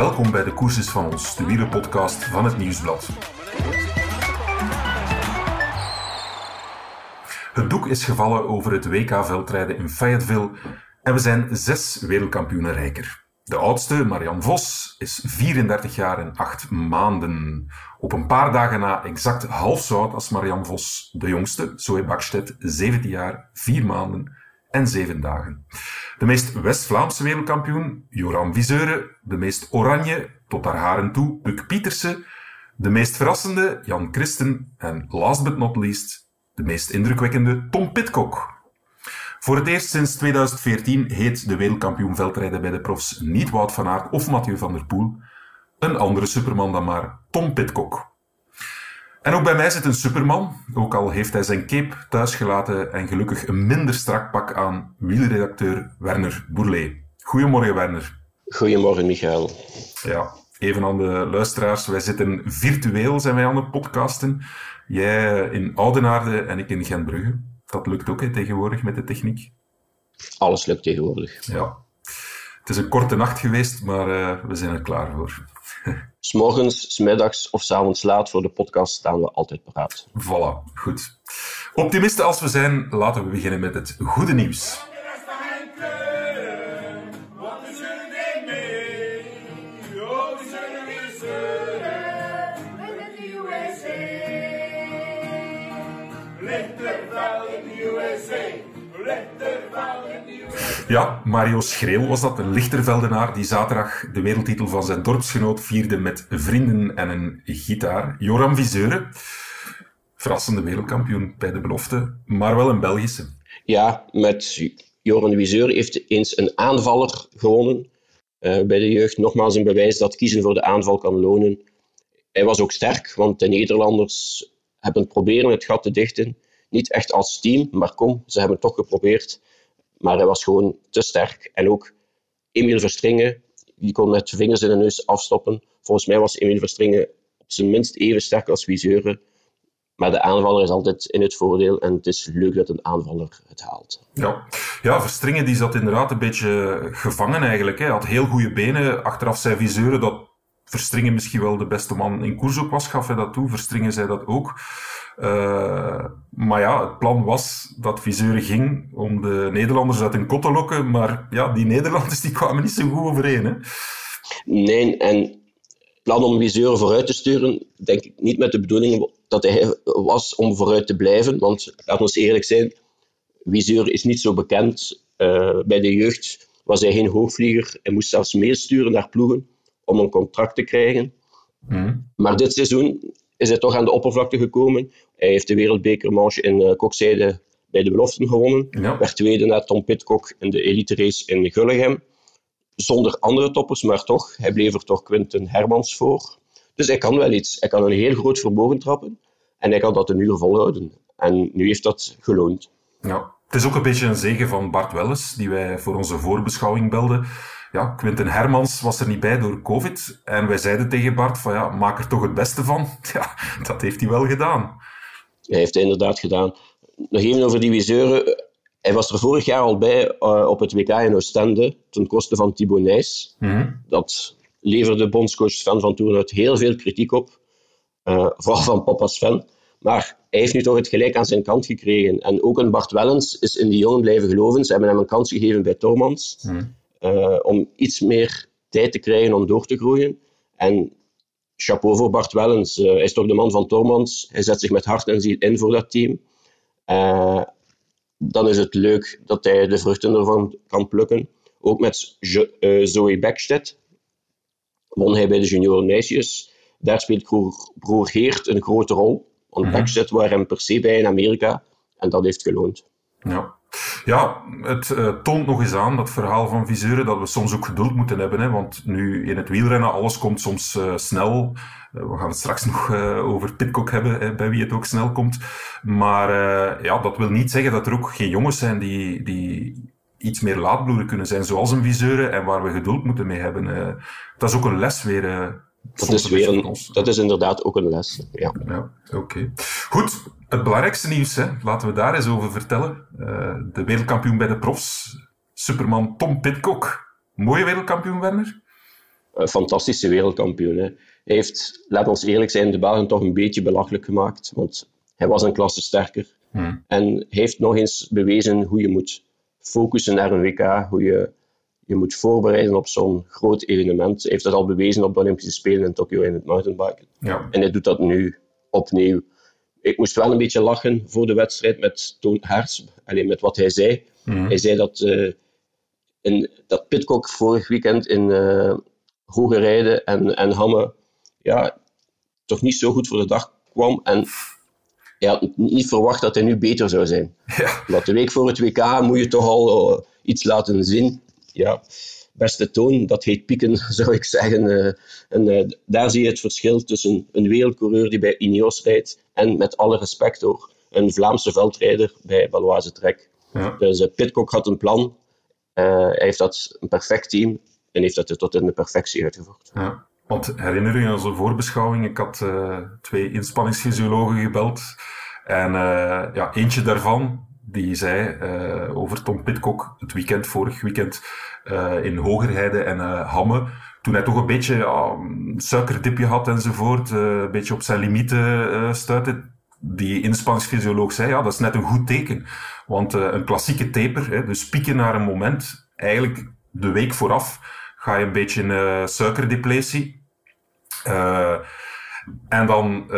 welkom bij de Koerses van ons, de wielerpodcast van het Nieuwsblad. Het doek is gevallen over het WK-veldrijden in Fayetteville en we zijn zes wereldkampioenen rijker. De oudste, Marianne Vos, is 34 jaar en 8 maanden. Op een paar dagen na exact half zo oud als Marianne Vos, de jongste, Zoe Bakstedt, 17 jaar, 4 maanden en 7 dagen. De meest West-Vlaamse wereldkampioen, Joran Viseure. De meest oranje, tot haar haren toe, Puk Pieterse. De meest verrassende, Jan Christen. En last but not least, de meest indrukwekkende, Tom Pitcock. Voor het eerst sinds 2014 heet de wereldkampioen veldrijden bij de profs niet Wout van Aert of Mathieu van der Poel. Een andere superman dan maar Tom Pitcock. En ook bij mij zit een superman, ook al heeft hij zijn cape thuisgelaten en gelukkig een minder strak pak aan, wielredacteur Werner Bourlet. Goedemorgen Werner. Goedemorgen Michael. Ja, even aan de luisteraars, wij zitten virtueel zijn wij aan het podcasten. Jij in Oudenaarde en ik in Gentbrugge. Dat lukt ook hè, tegenwoordig met de techniek. Alles lukt tegenwoordig. Ja. Het is een korte nacht geweest, maar uh, we zijn er klaar voor. S'morgens, smiddags of s'avonds laat voor de podcast staan we altijd paraat. Voilà, goed. Optimisten als we zijn, laten we beginnen met het goede nieuws. Ja, Mario Schreel was dat, een lichterveldenaar die zaterdag de wereldtitel van zijn dorpsgenoot vierde met vrienden en een gitaar. Joram Viseure, verrassende wereldkampioen bij de belofte, maar wel een Belgische. Ja, met Joran Viseure heeft eens een aanvaller gewonnen uh, bij de jeugd. Nogmaals een bewijs dat kiezen voor de aanval kan lonen. Hij was ook sterk, want de Nederlanders hebben proberen het gat te dichten. Niet echt als team, maar kom, ze hebben toch geprobeerd. Maar hij was gewoon te sterk. En ook Emil Verstringen, die kon met vingers in de neus afstoppen. Volgens mij was Emil Verstringen op zijn minst even sterk als Viseuren. Maar de aanvaller is altijd in het voordeel en het is leuk dat een aanvaller het haalt. Ja, ja Verstringen die zat inderdaad een beetje gevangen eigenlijk. Hij had heel goede benen. Achteraf zei Viseuren dat Verstringen misschien wel de beste man in koers ook was, gaf hij dat toe. Verstringen zei dat ook. Uh, maar ja, het plan was dat Viseuren ging om de Nederlanders uit hun kot te lokken. Maar ja, die Nederlanders die kwamen niet zo goed overeen. Hè? Nee, en het plan om Viseuren vooruit te sturen, denk ik niet met de bedoeling dat hij was om vooruit te blijven. Want laten we eerlijk zijn, Viseuren is niet zo bekend. Uh, bij de jeugd was hij geen hoogvlieger. Hij moest zelfs meesturen naar ploegen om een contract te krijgen. Mm. Maar dit seizoen is hij toch aan de oppervlakte gekomen. Hij heeft de wereldbekermanche in uh, Kokzijde bij de beloften gewonnen. Ja. Werd tweede na Tom Pitcock in de elite race in Gullegem. Zonder andere toppers, maar toch. Hij bleef er toch Quinten Hermans voor. Dus hij kan wel iets. Hij kan een heel groot vermogen trappen. En hij kan dat een uur volhouden. En nu heeft dat geloond. Ja. Het is ook een beetje een zegen van Bart Welles, die wij voor onze voorbeschouwing belden ja, Quinten Hermans was er niet bij door COVID. En wij zeiden tegen Bart van ja, maak er toch het beste van. Ja, dat heeft hij wel gedaan. Hij heeft het inderdaad gedaan. Nog even over die Wiseuren. Hij was er vorig jaar al bij uh, op het WK in Oostende, ten koste van Thibaut Nijs. Mm Dat leverde bondscoach Sven van Toornhout heel veel kritiek op. Uh, vooral van papa Sven. Maar hij heeft nu toch het gelijk aan zijn kant gekregen. En ook een Bart Wellens is in die jongen blijven geloven. Ze hebben hem een kans gegeven bij Tormans. Mm. Uh, om iets meer tijd te krijgen om door te groeien. En chapeau voor Bart Wellens. Uh, hij is toch de man van Tormans. Hij zet zich met hart en ziel in voor dat team. Uh, dan is het leuk dat hij de vruchten ervan kan plukken. Ook met Zoe Beckstedt won hij bij de junioren meisjes. Daar speelt broer, broer Geert een grote rol. Want -hmm. Beckstedt was hem per se bij in Amerika. En dat heeft geloond. Ja. Ja, het uh, toont nog eens aan, dat verhaal van Viseuren, dat we soms ook geduld moeten hebben. Hè, want nu in het wielrennen, alles komt soms uh, snel. Uh, we gaan het straks nog over Pitcock hebben, bij wie het ook snel komt. Maar ja, dat wil niet zeggen dat er ook geen jongens zijn die, die iets meer laatbloeden kunnen zijn, zoals een Viseuren, en waar we geduld moeten mee hebben. dat is ook een les weer dat is, weer een, dat is inderdaad ook een les. Ja, ja oké. Goed, het belangrijkste nieuws, hè. laten we daar eens over vertellen. Uh, de wereldkampioen bij de profs, Superman Tom Pitcock. Mooie wereldkampioen, Werner? een fantastische wereldkampioen. Hè. Hij heeft, laat ons eerlijk zijn, de Belgen toch een beetje belachelijk gemaakt. Want hij was een klasse sterker. Hmm. En heeft nog eens bewezen hoe je moet focussen naar een WK, hoe je je moet voorbereiden op zo'n groot evenement. Hij heeft dat al bewezen op de Olympische Spelen in Tokio in het mountainbiken. Ja. En hij doet dat nu opnieuw. Ik moest wel een beetje lachen voor de wedstrijd met Toon Haars, alleen met wat hij zei. Hmm. Hij zei dat, uh, in, dat Pitcock vorig weekend in uh, Hoge Rijden en, en Hamme ja, toch niet zo goed voor de dag kwam. En hij had niet verwacht dat hij nu beter zou zijn. Ja. Want de week voor het WK moet je toch al uh, iets laten zien. Ja, beste toon, dat heet pieken, zou ik zeggen. Uh, en uh, daar zie je het verschil tussen een wereldcoureur die bij Ineos rijdt en met alle respect hoor, een Vlaamse veldrijder bij Baloise Trek. Ja. Dus Pitcock had een plan. hij heeft dat een perfect team en heeft dat tot in de perfectie uitgevoerd. Ja. Want herinner je een voorbeschouwing, ik had uh, twee inspanningsfysiologen gebeld. En uh, ja, eentje daarvan, die zei uh, over Tom Pitcock het weekend, vorig weekend, in Hogerheide en Hamme. Toen hij toch een beetje een suikerdipje had enzovoort, een beetje op zijn limieten stuitte. Die inspanningsfysioloog zei, ja, dat is net een goed teken. Want een klassieke taper, hè, dus pieken naar een moment, eigenlijk de week vooraf, ga je een beetje in suikerdepletie. Uh, en dan uh,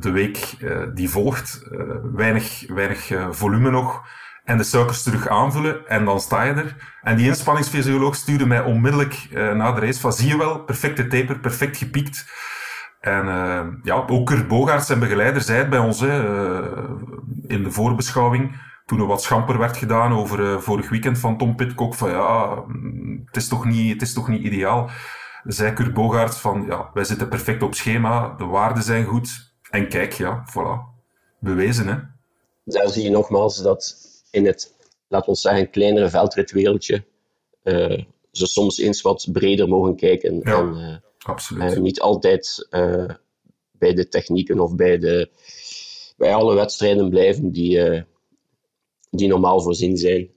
de week uh, die volgt, weinig, weinig volume nog. En de suikers terug aanvullen en dan sta je er. En die inspanningsfysioloog stuurde mij onmiddellijk na de race van zie je wel, perfecte taper, perfect gepiekt. En ja, ook Kurt Bogaerts zijn begeleider zei het bij ons hè, in de voorbeschouwing toen er wat schamper werd gedaan over vorig weekend van Tom Pitcock, van ja, mm, het is toch niet, het is toch niet ideaal zei Kurt Bogaert van, ja, wij zitten perfect op schema, de waarden zijn goed. En kijk, ja, voilà. Bewezen, hè. Daar zie je nogmaals dat in het, laten we zeggen, kleinere veldritwereldje uh, ze soms eens wat breder mogen kijken. Ja, en, uh, absoluut. niet altijd uh, bij de technieken of bij, de, bij alle wedstrijden blijven die, die normaal voorzien zijn.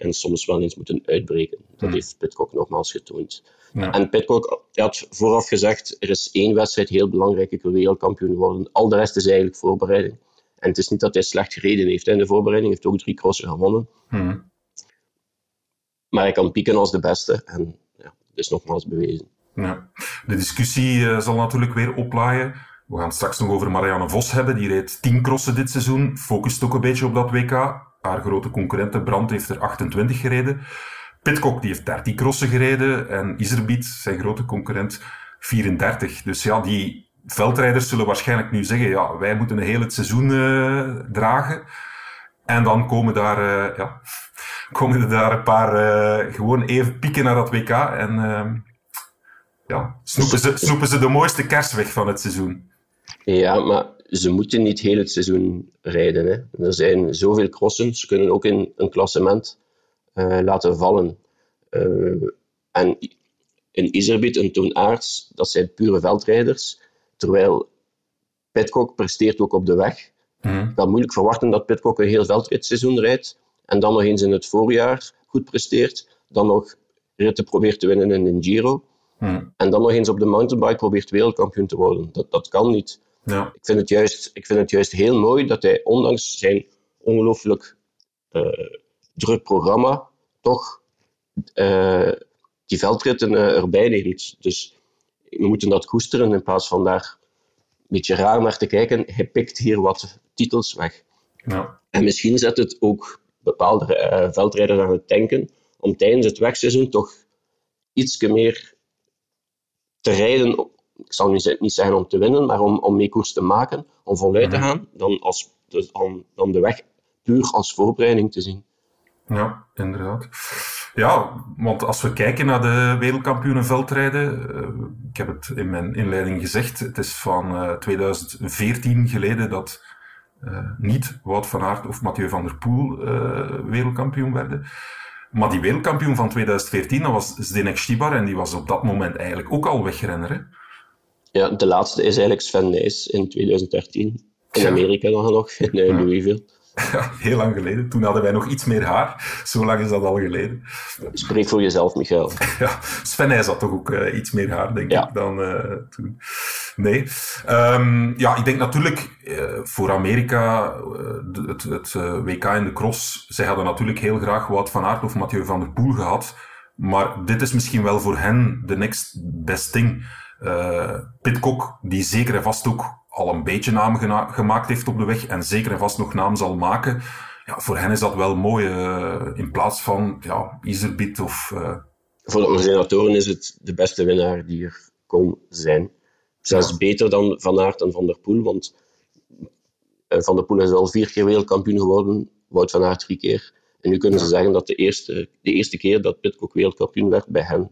En soms wel eens moeten uitbreken. Dat hmm. heeft Pitcock nogmaals getoond. En Pitcock had vooraf gezegd, er is één wedstrijd heel belangrijk, ik wil wereldkampioen worden. Al de rest is eigenlijk voorbereiding. En het is niet dat hij slecht gereden heeft in de voorbereiding, hij heeft ook drie crossen gewonnen. Hmm. Maar hij kan pieken als de beste en ja, dat is nogmaals bewezen. Ja. De discussie uh, zal natuurlijk weer oplaaien. We gaan het straks nog over Marianne Vos hebben. Die reed 10 crossen dit seizoen. Focust ook een beetje op dat WK. Haar grote concurrente Brandt heeft er 28 gereden. Pitcock die heeft 13 crossen gereden en Iserbiet, zijn grote concurrent, 34. Dus ja, die veldrijders zullen waarschijnlijk nu zeggen, ja, wij moeten een heel het seizoen uh, dragen. En dan komen daar, uh, ja, komen er daar een paar uh, gewoon even pieken naar dat WK en ja, snoepen ze, snoepen de mooiste kers weg van het seizoen. Ja, maar ze moeten niet heel het seizoen rijden. Hè. Er zijn zoveel crossen, ze kunnen ook in een klassement uh, laten vallen. Uh, en in Iserbiet en Toon Aarts, dat zijn pure veldrijders. Terwijl Pitcock presteert ook op de weg. Mm. Ik kan moeilijk verwachten dat Pitcock een heel veldritseizoen rijdt en dan nog eens in het voorjaar goed presteert. Dan nog ritten probeert te winnen in een Giro. Mm. En dan nog eens op de mountainbike probeert wereldkampioen te worden. Dat, dat kan niet. Ja. Ik, vind het juist, ik vind het juist heel mooi dat hij, ondanks zijn ongelooflijk uh, druk programma, toch uh, die veldritten uh, erbij neemt. Dus we moeten dat koesteren in plaats van daar een beetje raar naar te kijken. Hij pikt hier wat titels weg. Ja. En misschien zet het ook bepaalde veldrijders aan het denken om tijdens het wegseizoen toch iets meer te rijden. Ik zal nu niet zeggen om te winnen, maar om, om mee koers te maken, om voluit te mhm. gaan, dan, als, dus dan, dan de weg puur als voorbereiding te zien. Ja, inderdaad. Ja, want als we kijken naar de wereldkampioenen veldrijden, uh, ik heb het in mijn inleiding gezegd, het is van uh, eh, 2014 geleden dat uh, niet Wout van Aert of Mathieu van der Poel wereldkampioen werden. Maar die wereldkampioen van 2014, dat was Zdenek Stibar en die was op dat moment eigenlijk ook al wegrenner. Hè? Ja, de laatste is eigenlijk Sven Nys in 2013. In Amerika dan nog, in Louisville. Ja, heel lang geleden. Toen hadden wij nog iets meer haar. Zo lang is dat al geleden. Spreek voor jezelf, Michael. Ja, Sven hij had toch ook uh, iets meer haar, denk ik, dan uh, toen. Nee. Um, ja, ik denk natuurlijk uh, voor Amerika, het, het WK in de cross, zij hadden natuurlijk heel graag Wout van Aert of Mathieu van der Poel gehad. Maar dit is misschien wel voor hen de next best thing. Pitcock, die zeker en vast ook al een beetje naam gemaakt heeft op de weg en zeker en vast nog naam zal maken. Ja, voor hen is dat wel mooi, uh, in plaats van ja, Iserbit of... Uh... Voor de organisatoren is het de beste winnaar die er kon zijn. Zelfs ja. beter dan Van Aert en Van der Poel, want uh, Van der Poel is al vier keer wereldkampioen geworden, Wout van Aert drie keer. En nu kunnen ze zeggen dat de eerste, de eerste keer dat Pitcock wereldkampioen werd bij hen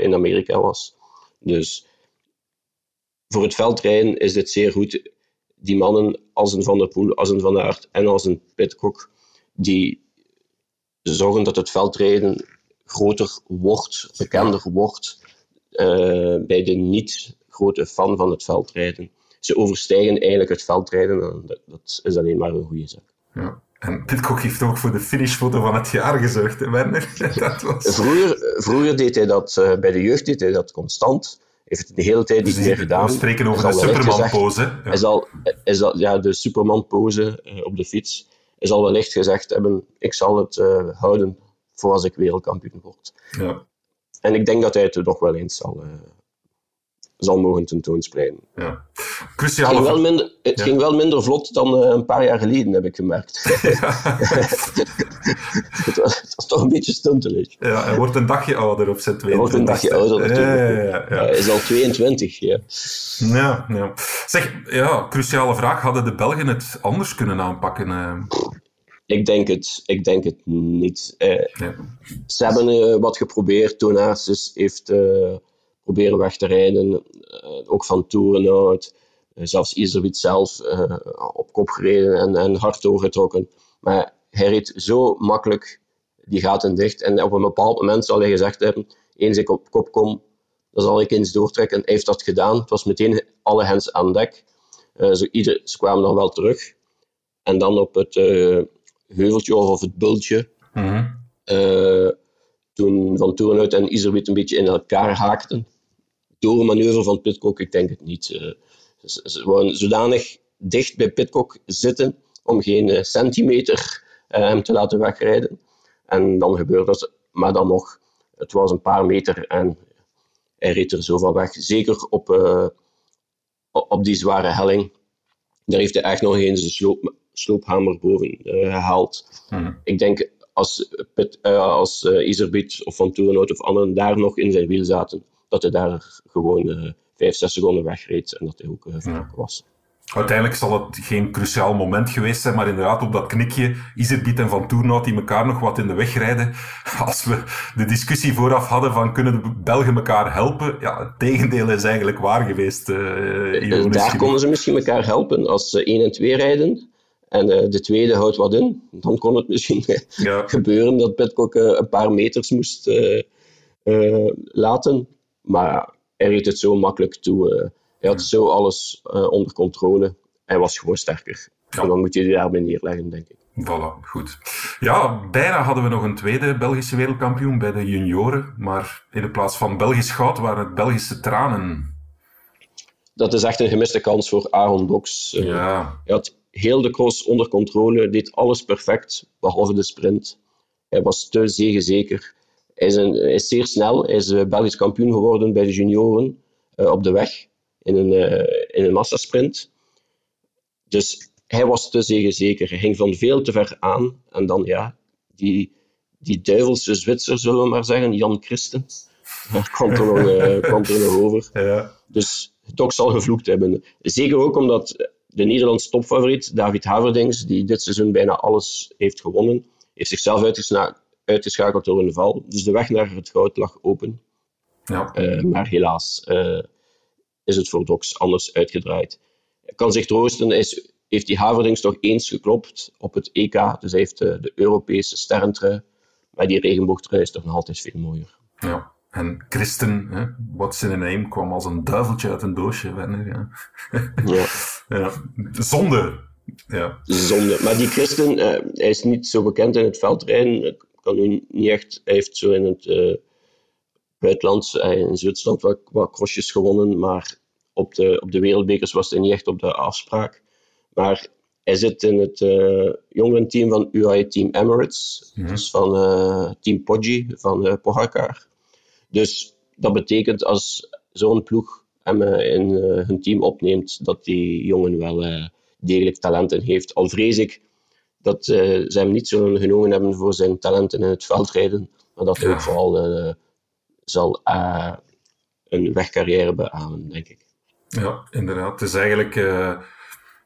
in Amerika was. Dus voor het veldrijden is dit zeer goed. Die mannen als een Van der Poel, als een Van der Aert en als een Pitcock, die zorgen dat het veldrijden groter wordt, bekender wordt uh, bij de niet-grote fan van het veldrijden. Ze overstijgen eigenlijk het veldrijden en dat, dat is alleen maar een goede zaak. Ja. En Pitcock heeft ook voor de finishfoto van het jaar gezorgd, hè, Werner? Dat was... vroeger, vroeger deed hij dat, uh, bij de jeugd deed hij dat constant heeft het de hele tijd niet dus meer gedaan. We spreken over de Superman-pose. Ja. Ja, de Superman-pose uh, op de fiets is al wellicht gezegd hebben, ik zal het uh, houden voor als ik wereldkampioen word. Ja. En ik denk dat hij het er nog wel eens zal, zal mogen tentoonspreiden. Ja. Cruciale... Het, ging wel minder, het ja. ging wel minder vlot dan uh, een paar jaar geleden, heb ik gemerkt. het, was, het, was, toch een beetje stuntelig. Ja, hij wordt een dagje ouder op zijn 22. Hij wordt een dagje ouder natuurlijk. Ja, ja, hij is al 22, ja. Ja, ja. Zeg, ja, cruciale vraag. Hadden de Belgen het anders kunnen aanpakken? Uh... Ik denk het, ik denk het niet. Ja. Ze hebben uh, wat geprobeerd. Toen heeft proberen weg te rijden. ook van Toerenhout. zelfs Iserwit zelf op kop gereden en, en hard doorgetrokken. Maar hij reed zo makkelijk die gaten dicht. En op een bepaald moment zal hij gezegd hebben: eens ik op kop kom, dan zal ik eens doortrekken. Hij heeft dat gedaan. Het was meteen alle hens aan dek. Uh, zo ieder, ze kwamen dan wel terug. En dan op het uh, heuveltje of het bultje. Mm -hmm. uh, toen Van Toerenhout en Iserwit een beetje in elkaar haakten. Door een manoeuvre van Pitcock, ik denk het niet. Ze, ze waren zodanig dicht bij Pitcock zitten om geen centimeter hem te laten wegrijden. En dan gebeurde dat, maar dan nog, het was een paar meter en hij reed er zo van weg. Zeker op, uh, op die zware helling. Daar heeft hij echt nog eens de sloop, sloophamer boven uh, gehaald. Hmm. Ik denk als, Pit, uh, als Iserbiet of Van Toerenhout of anderen daar nog in zijn wiel zaten, dat hij daar gewoon 5, 6 seconden wegreed en dat hij ook vertrokken was. Uiteindelijk zal het geen cruciaal moment geweest zijn, maar inderdaad op dat knikje, Iserbiet en Van Toernout die elkaar nog wat in de weg rijden. Als we de discussie vooraf hadden van kunnen de Belgen elkaar helpen, ja, het tegendeel is eigenlijk waar geweest. Uh, Daar konden ze misschien elkaar helpen als ze 1 en 2 rijden. En uh, de tweede houdt wat in. Dan kon het misschien ja. gebeuren dat Pitcock uh, een paar meters moest laten. Maar hij reed het zo makkelijk toe hij had zo alles uh, onder controle. Hij was gewoon sterker. Ja. En dan moet je die daarbij neerleggen, denk ik. Voilà, goed. Ja, bijna hadden we nog een tweede Belgische wereldkampioen bij de junioren. Maar in de plaats van Belgisch goud waren het Belgische tranen. Dat is echt een gemiste kans voor Aaron Doks. Uh, ja. Hij had heel de cross onder controle, deed alles perfect, behalve de sprint. Hij was te zegenzeker. Hij is, een, is zeer snel. Hij is uh, Belgisch kampioen geworden bij de junioren uh, op de weg in een, uh, in een massasprint. Dus hij was te zeker. Hij ging van veel te ver aan. En dan, ja, die, die duivelse Zwitser, zullen we maar zeggen, Jan Christen, kwam er nog, uh, kwam er nog over. Ja. Dus toch zal gevloekt hebben. Zeker ook omdat de Nederlandse topfavoriet, David Haverdings, die dit seizoen bijna alles heeft gewonnen, heeft zichzelf uitgeschakeld door een val. Dus de weg naar het goud lag open. Ja. Uh, maar helaas, uh, is het voor Dox anders uitgedraaid. Hij kan zich troosten, is, heeft die Haverdings toch eens geklopt op het EK, dus hij heeft de, de Europese sterrentrui, maar die regenboogtrui is toch nog altijd veel mooier. Ja. En Christen, hè, what's in a name, kwam als een duiveltje uit een doosje. Werner, ja. ja. ja. Zonde Ja. Zonde. Maar die Christen, uh, hij is niet zo bekend in het veldrijden. Kan nu niet echt... Hij heeft zo in het uh, buitenland, uh, in Zwitserland, wat, wat crossjes gewonnen. Maar op de, op de wereldbekers was hij niet echt op de afspraak. Maar hij zit in het uh, jongerenteam van UAE Team Emirates. Mm Dus van Team Poggi, van Pogacar. Dus dat betekent als zo'n ploeg hem in hun team opneemt, dat die jongen wel degelijk talenten heeft. Al vrees ik dat uh, ze hem niet zo genomen hebben voor zijn talenten in het veldrijden, maar dat hij ook vooral uh, zal uh, een wegcarrière beamen, denk ik. Ja, inderdaad. Het is eigenlijk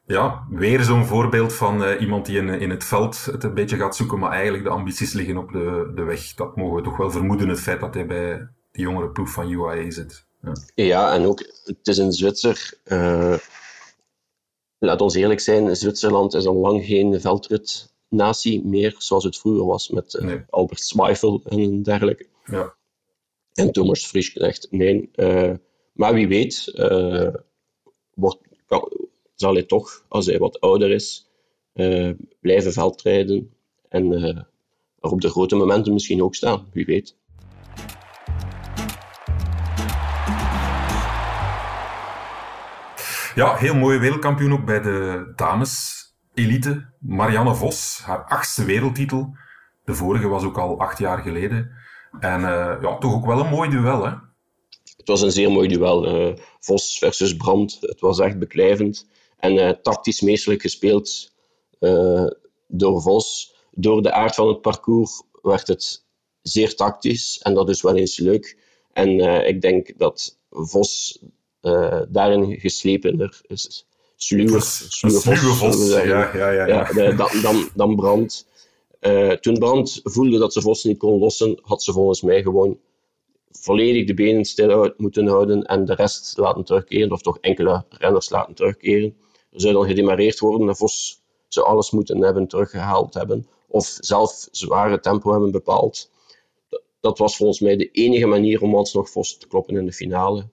ja, weer zo'n voorbeeld van iemand die in, in het veld het een beetje gaat zoeken, maar eigenlijk de ambities liggen op de, de weg. Dat mogen we toch wel vermoeden, het feit dat hij bij die jongere ploeg van UAE zit. Ja, ja en ook, het is een Zwitser laat ons eerlijk zijn, Zwitserland is al lang geen veldritnatie meer, zoals het vroeger was met uh, Albert Zweifel en dergelijke. Ja. En Thomas Frischknecht. Nee, uh, maar wie weet, uh, wordt, kan, zal hij toch, als hij wat ouder is, blijven veldrijden en er op de grote momenten misschien ook staan. Wie weet. Ja, heel mooie wereldkampioen ook bij de dames elite. Marianne Vos, haar achtste wereldtitel. De vorige was ook al acht jaar geleden. En uh, ja, toch ook wel een mooi duel, hè? Het was een zeer mooi duel. Uh, Vos versus Brandt. Het was echt beklijvend. En uh, tactisch meestelijk gespeeld door Vos. Door de aard van het parcours werd het zeer tactisch. En dat is wel eens leuk. En ik denk dat Vos daarin geslepener is. Sluwe, vos, ja, ja, ja, dan, dan, dan Brand. Uh, toen Brand voelde dat ze Vos niet kon lossen, had ze volgens mij gewoon volledig de benen stil moeten houden en de rest laten terugkeren, of toch enkele renners laten terugkeren. Er zou dan gedemareerd worden en Vos zou alles moeten hebben teruggehaald hebben, of zelf zware tempo hebben bepaald. Dat was volgens mij de enige manier om alsnog Vos te kloppen in de finale.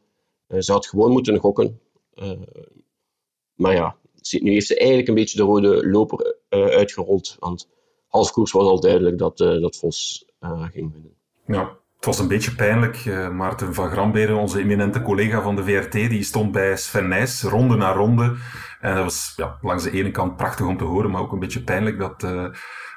Eh, ze had gewoon moeten gokken. Eh, maar ja, nu heeft ze eigenlijk een beetje de rode loper eh, uitgerold. Want half koers was al duidelijk dat, dat Vos ging winnen. Ja, het was een beetje pijnlijk. Maarten van Gramberen, onze eminente collega van de VRT, die stond bij Sven Nijs, ronde na ronde. En dat was ja, langs de ene kant prachtig om te horen, maar ook een beetje pijnlijk dat uh,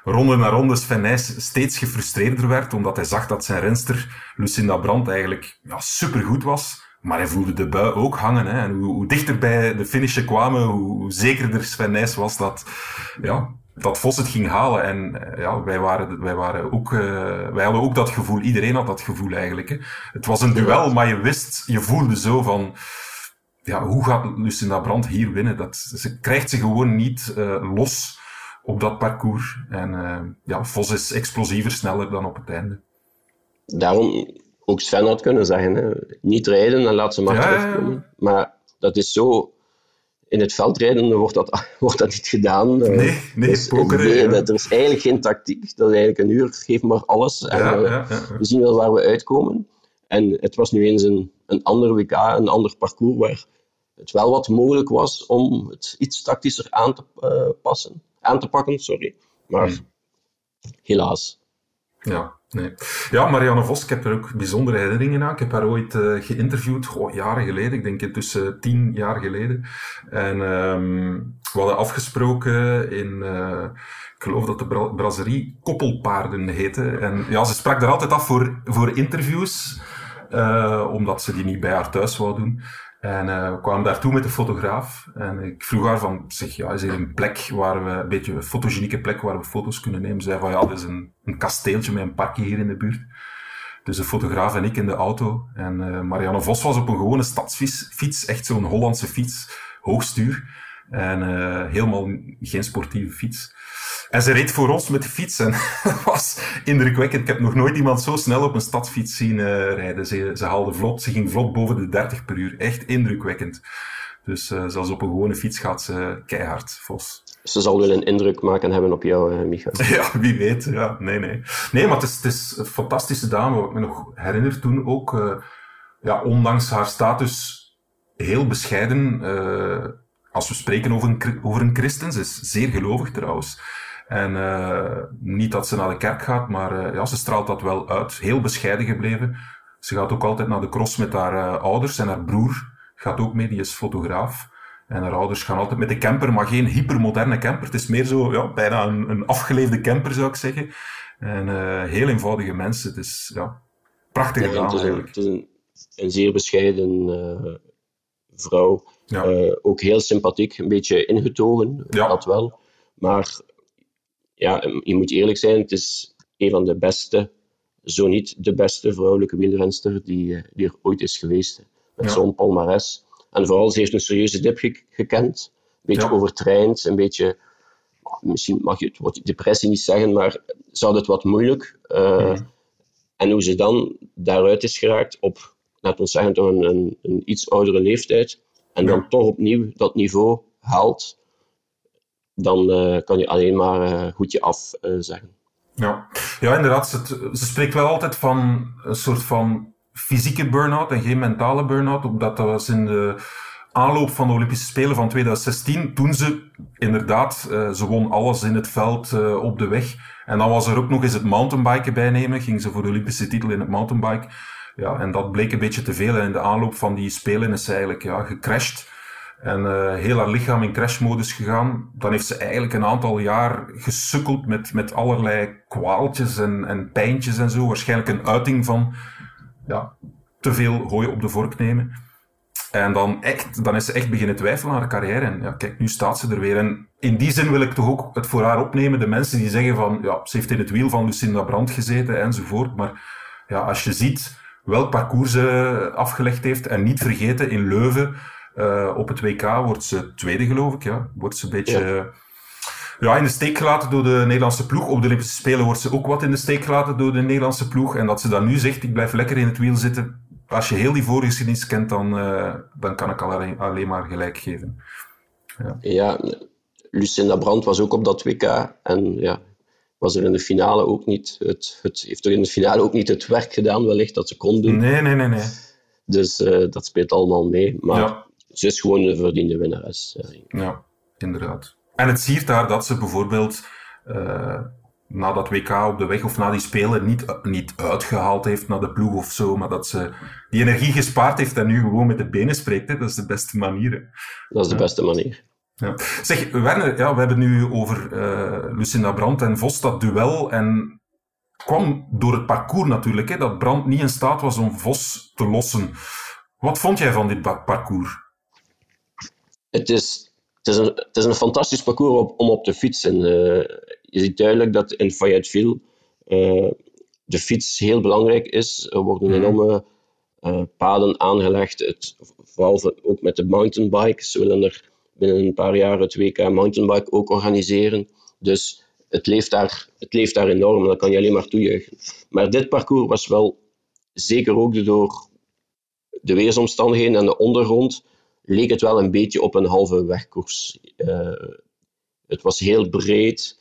ronde na ronde Sven Nijs steeds gefrustreerder werd, omdat hij zag dat zijn renster Lucinda Brandt eigenlijk ja, supergoed was. Maar hij voelde de bui ook hangen. Hè. En hoe, hoe dichter bij de finish kwamen, hoe, zekerder Sven Nijs was dat, ja, dat Vos het ging halen. En eh, ja, wij, waren, wij, waren ook, uh, wij hadden ook dat gevoel. Iedereen had dat gevoel eigenlijk. Hè. Het was een duel, maar je wist, je voelde zo van... Ja, hoe gaat Lucinda Brandt hier winnen? Dat, ze krijgt ze gewoon niet uh, los op dat parcours. En ja, Vos is explosiever, sneller dan op het einde. Daarom ook Sven had kunnen zeggen. Hè. Niet rijden en laat ze maar terugkomen. Maar dat is zo... In het veldrijden wordt dat, wordt dat niet gedaan. Eh, nee, nee, dus, poker, Er is eigenlijk geen tactiek. Dat is eigenlijk een uur, geef maar alles. En, uh, we zien wel waar we uitkomen. En het was nu eens een, een ander WK, een ander parcours, waar het wel wat mogelijk was om het iets tactischer aan te, uh, passen, aan te pakken. Sorry. Maar hmm. helaas. Ja, Nee. Ja, Marianne Vos, ik heb er ook bijzondere herinneringen aan. Ik heb haar ooit uh, geïnterviewd, goh, jaren geleden, ik denk intussen tien jaar geleden. En um, we hadden afgesproken in, uh, ik geloof dat de bra brasserie Koppelpaarden heette. En ja, ze sprak er altijd af voor, voor interviews, uh, omdat ze die niet bij haar thuis wou doen. En uh, we kwamen daartoe met de fotograaf. En ik vroeg haar van, zeg, ja, is er een plek waar we, een beetje een fotogenieke plek waar we foto's kunnen nemen? Ze zei van, ja, er is een, een kasteeltje met een parkje hier in de buurt. Dus de fotograaf en ik in de auto. En uh, Marianne Vos was op een gewone stadsfiets, echt zo'n Hollandse fiets, hoogstuur. En uh, helemaal geen sportieve fiets. En ze reed voor ons met de fiets en dat was indrukwekkend. Ik heb nog nooit iemand zo snel op een stadsfiets zien uh, rijden. Ze, ze haalde vlot, ze ging vlot boven de 30 per uur. Echt indrukwekkend. Dus uh, zelfs op een gewone fiets gaat ze keihard, Vos. Ze zal wel een indruk maken hebben op jou, uh, Micha. Ja, wie weet. Ja, nee, nee. Nee, maar het is, het is een fantastische dame. Wat ik me nog herinner toen ook, uh, ja, ondanks haar status heel bescheiden als we spreken over een, over een christen, ze is zeer gelovig trouwens. En uh, niet dat ze naar de kerk gaat, maar uh, ja, ze straalt dat wel uit. Heel bescheiden gebleven. Ze gaat ook altijd naar de cross met haar uh, ouders en haar broer gaat ook mee, die is fotograaf. En haar ouders gaan altijd met de camper, maar geen hypermoderne camper. Het is meer zo, ja, bijna een, een afgeleefde camper zou ik zeggen. En heel eenvoudige mensen. Het is ja, prachtig gedaan het is een, Het is een, een zeer bescheiden vrouw. Ja. ook heel sympathiek, een beetje ingetogen, ja. dat wel. Maar ja, je moet eerlijk zijn, het is een van de beste, zo niet de beste vrouwelijke wielrenster die, eh, die er ooit is geweest. Met zo'n palmares. En vooral, ze heeft een serieuze dip gekend. Een beetje overtraind, een beetje, misschien mag je het woord depressie niet zeggen, maar ze had het wat moeilijk. Uh, En hoe ze dan daaruit is geraakt op, laten we zeggen, toch een, een, een iets oudere leeftijd. En dan toch opnieuw dat niveau haalt dan uh, kan je alleen maar uh, goedje af uh, zeggen. Ja. ja, inderdaad. Ze, ze, spreekt wel altijd van een soort van fysieke burn-out en geen mentale burn-out. Omdat dat was in de aanloop van de Olympische Spelen van 2016. Toen ze inderdaad, ze won alles in het veld op de weg. En dan was er ook nog eens het mountainbiken bijnemen. Ging ze voor de Olympische titel in het mountainbike. Ja, en dat bleek een beetje te veel. En in de aanloop van die Spelen is ze eigenlijk ja, gecrashed. En uh, heel haar lichaam in crashmodus gegaan. Dan heeft ze eigenlijk een aantal jaar gesukkeld met, met allerlei kwaaltjes en, en pijntjes en zo. Waarschijnlijk een uiting van ja, te veel hooi op de vork nemen. En dan, echt, dan is ze echt beginnen twijfelen aan haar carrière. En ja, kijk, nu staat ze er weer. En in die zin wil ik toch ook het voor haar opnemen. De mensen die zeggen van, ja, ze heeft in het wiel van Lucinda Brandt gezeten enzovoort. Maar ja, als je ziet welk parcours ze afgelegd heeft en niet vergeten in Leuven uh, op het WK wordt ze tweede, geloof ik. Ja. Wordt ze een beetje ja. in de steek gelaten door de Nederlandse ploeg. Op de Olympische Spelen wordt ze ook wat in de steek gelaten door de Nederlandse ploeg. En dat ze dan nu zegt, ik blijf lekker in het wiel zitten. Als je heel die voorgeschiedenis kent, dan, uh, dan kan ik alleen, alleen maar gelijk geven. Ja. ja, Lucinda Brandt was ook op dat WK. En ja, was er in de finale ook niet het, het heeft er in de finale ook niet het werk gedaan, wellicht dat ze kon doen. Nee, nee, nee, nee. Dus uh, dat speelt allemaal mee. Maar ja ze is gewoon een verdiende winnares. Ja, inderdaad. En het siert daar dat ze bijvoorbeeld uh, na dat WK op de weg of na die Spelen niet, niet uitgehaald heeft naar de ploeg of zo, maar dat ze die energie gespaard heeft en nu gewoon met de benen spreekt. Hè. Dat is de beste manier. Dat is de beste manier. Ja. Zeg, Werner, ja, we hebben nu over uh, Lucinda Brandt en Vos, dat duel. En kwam door het parcours natuurlijk, hè, dat Brandt niet in staat was om Vos te lossen. Wat vond jij van dit parcours? Het is, het is, een, het is een fantastisch parcours op, om op te fietsen. Uh, je ziet duidelijk dat in Fayetteville uh, de fiets heel belangrijk is. Er worden mhm. enorme uh, paden aangelegd. Het, vooral ook met de mountainbike. Ze willen er binnen een paar jaar het WK mountainbike ook organiseren. Dus het leeft daar, het leeft daar enorm. Dat kan je alleen maar toejuichen. Maar dit parcours was wel zeker ook door de weersomstandigheden en de ondergrond leek het wel een beetje op een halve wegkoers. Uh, het was heel breed.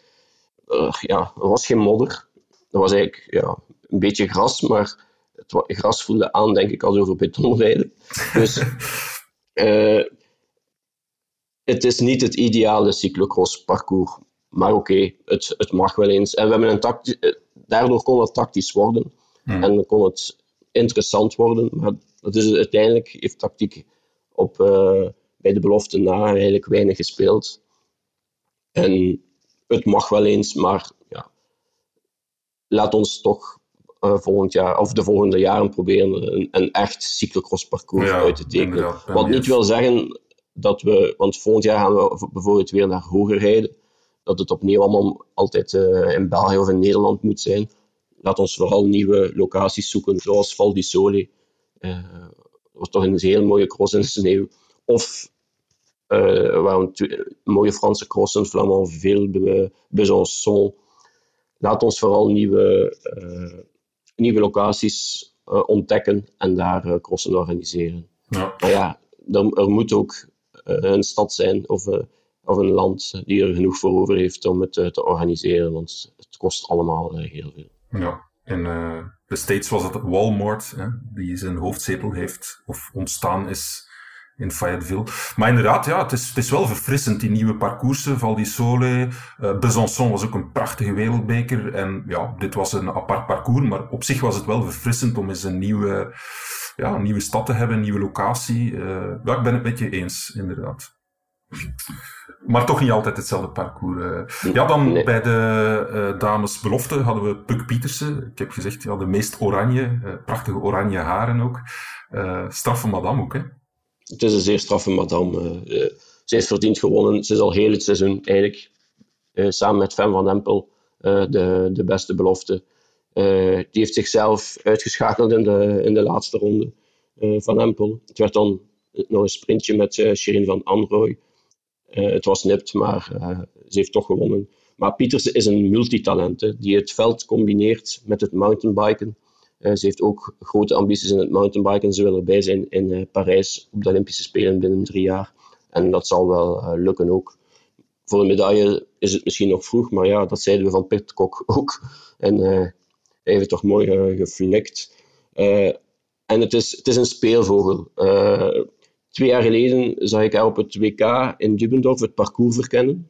Uh, ja, er was geen modder. Er was eigenlijk ja, een beetje gras, maar het gras voelde aan, denk ik, als over betonrijden. Dus uh, het is niet het ideale cyclocross parcours. Maar oké, okay, het, het mag wel eens. En we hebben een daardoor kon het tactisch worden. Hmm. En kon het interessant worden. Maar dat is uiteindelijk heeft tactiek op, uh, bij de belofte na eigenlijk weinig gespeeld. En het mag wel eens, maar ja, laat ons toch uh, volgend jaar, of de volgende jaren proberen een, een echt cyclocross parcours uit te tekenen. Wat niet wil zeggen dat we, want volgend jaar gaan we bijvoorbeeld weer naar hoger rijden, dat het opnieuw allemaal altijd uh, in België of in Nederland moet zijn. Laat ons vooral nieuwe locaties zoeken, zoals Val di Sole, uh, was toch een heel mooie cross in de sneeuw. Of uh, waren mooie Franse crossen, Flamanville, Besançon. Laat ons vooral nieuwe, uh, nieuwe locaties uh, ontdekken en daar crossen organiseren. Ja. Maar ja, er, er moet ook een stad zijn of, of een land die er genoeg voor over heeft om het te organiseren, want het kost allemaal heel veel. Ja, en de States was het Walmart, hè, die zijn hoofdzetel heeft, of ontstaan is in Fayetteville. Maar inderdaad, ja, het is, het is wel verfrissend, die nieuwe parcoursen. Val di Sole, uh, Besançon was ook een prachtige wereldbeker. En ja, dit was een apart parcours, maar op zich was het wel verfrissend om eens een nieuwe, ja, een nieuwe stad te hebben, een nieuwe locatie. Uh, ja, ik ben het met je eens, inderdaad. Maar toch niet altijd hetzelfde parcours. Eh. Ja, dan bij de uh, dames belofte hadden we Puk Pietersen. Ik heb gezegd, ja, de meest oranje, uh, prachtige oranje haren ook. straffe madame ook, hè? Het is een zeer straffe madame. ze is verdiend gewonnen. Ze is al heel het seizoen eigenlijk, samen met Fem van Empel, de, de beste belofte. die heeft zichzelf uitgeschakeld in de, in de laatste ronde van Empel. Het werd dan nog een sprintje met Shirin van Anrooy. Uh, het was nipt, maar uh, ze heeft toch gewonnen. Maar Pietersen is een multitalent die het veld combineert met het mountainbiken. Uh, ze heeft ook grote ambities in het mountainbiken. Ze wil erbij zijn in Parijs op de Olympische Spelen binnen drie jaar. En dat zal wel lukken ook. Voor een medaille is het misschien nog vroeg, maar ja, dat zeiden we van Pitcock ook. En hij heeft toch mooi geflikt. en het is, het is een speelvogel. Twee jaar geleden zag ik haar op het WK in Dubendorf het parcours verkennen.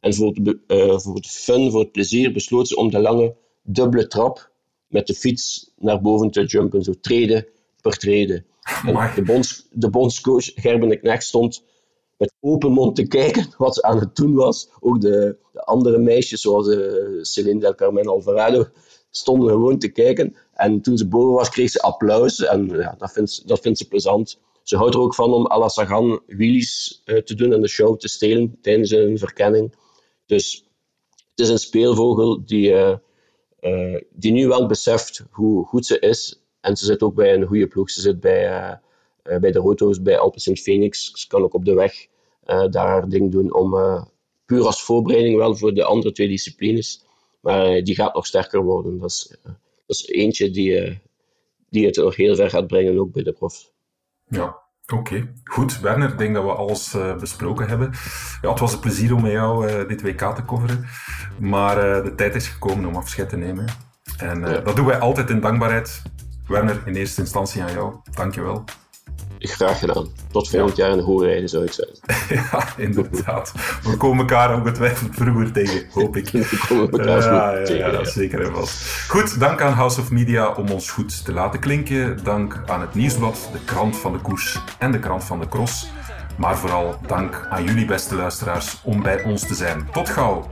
En voor het, uh, voor het fun, voor het plezier, besloot ze om de lange dubbele trap met de fiets naar boven te jumpen. Zo treden per treden. de, bonds, de bondscoach Gerben de Knecht stond met open mond te kijken wat ze aan het doen was. Ook de, de andere meisjes, zoals uh, Celine del Carmen Alvarado, stonden gewoon te kijken. En toen ze boven was, kreeg ze applaus. En ja, dat vindt, dat vindt ze plezant. Ze houdt er ook van om à Sagan wheelies uh, te doen en de show te stelen tijdens een verkenning. Dus het is een speelvogel die, uh, uh, die nu wel beseft hoe goed ze is. En ze zit ook bij een goede ploeg. Ze zit bij, bij de Roto's, bij Alpecin Phoenix. Ze kan ook op de weg daar haar ding doen om puur als voorbereiding wel voor de andere twee disciplines. Maar die gaat nog sterker worden. Dat is, dat is eentje die, die het nog heel ver gaat brengen, ook bij de profs. Ja, oké. Goed, Werner, ik denk dat we alles uh, besproken hebben. Ja, het was een plezier om met jou uh, dit WK te coveren. Maar uh, de tijd is gekomen om afscheid te nemen. En ja. dat doen wij altijd in dankbaarheid. Werner, in eerste instantie aan jou. Dankjewel. Graag gedaan. Tot volgend jaar in de hoorrijden zou ik zeggen. ja, inderdaad. We komen elkaar ongetwijfeld vroeger tegen, hoop ik. We komen elkaar ja, tegen. Ja, ja, zeker en vast. Goed, dank aan House of Media om ons goed te laten klinken. Dank aan het Nieuwsblad, de krant van de koers en de krant van de cross. Maar vooral dank aan jullie beste luisteraars om bij ons te zijn. Tot gauw!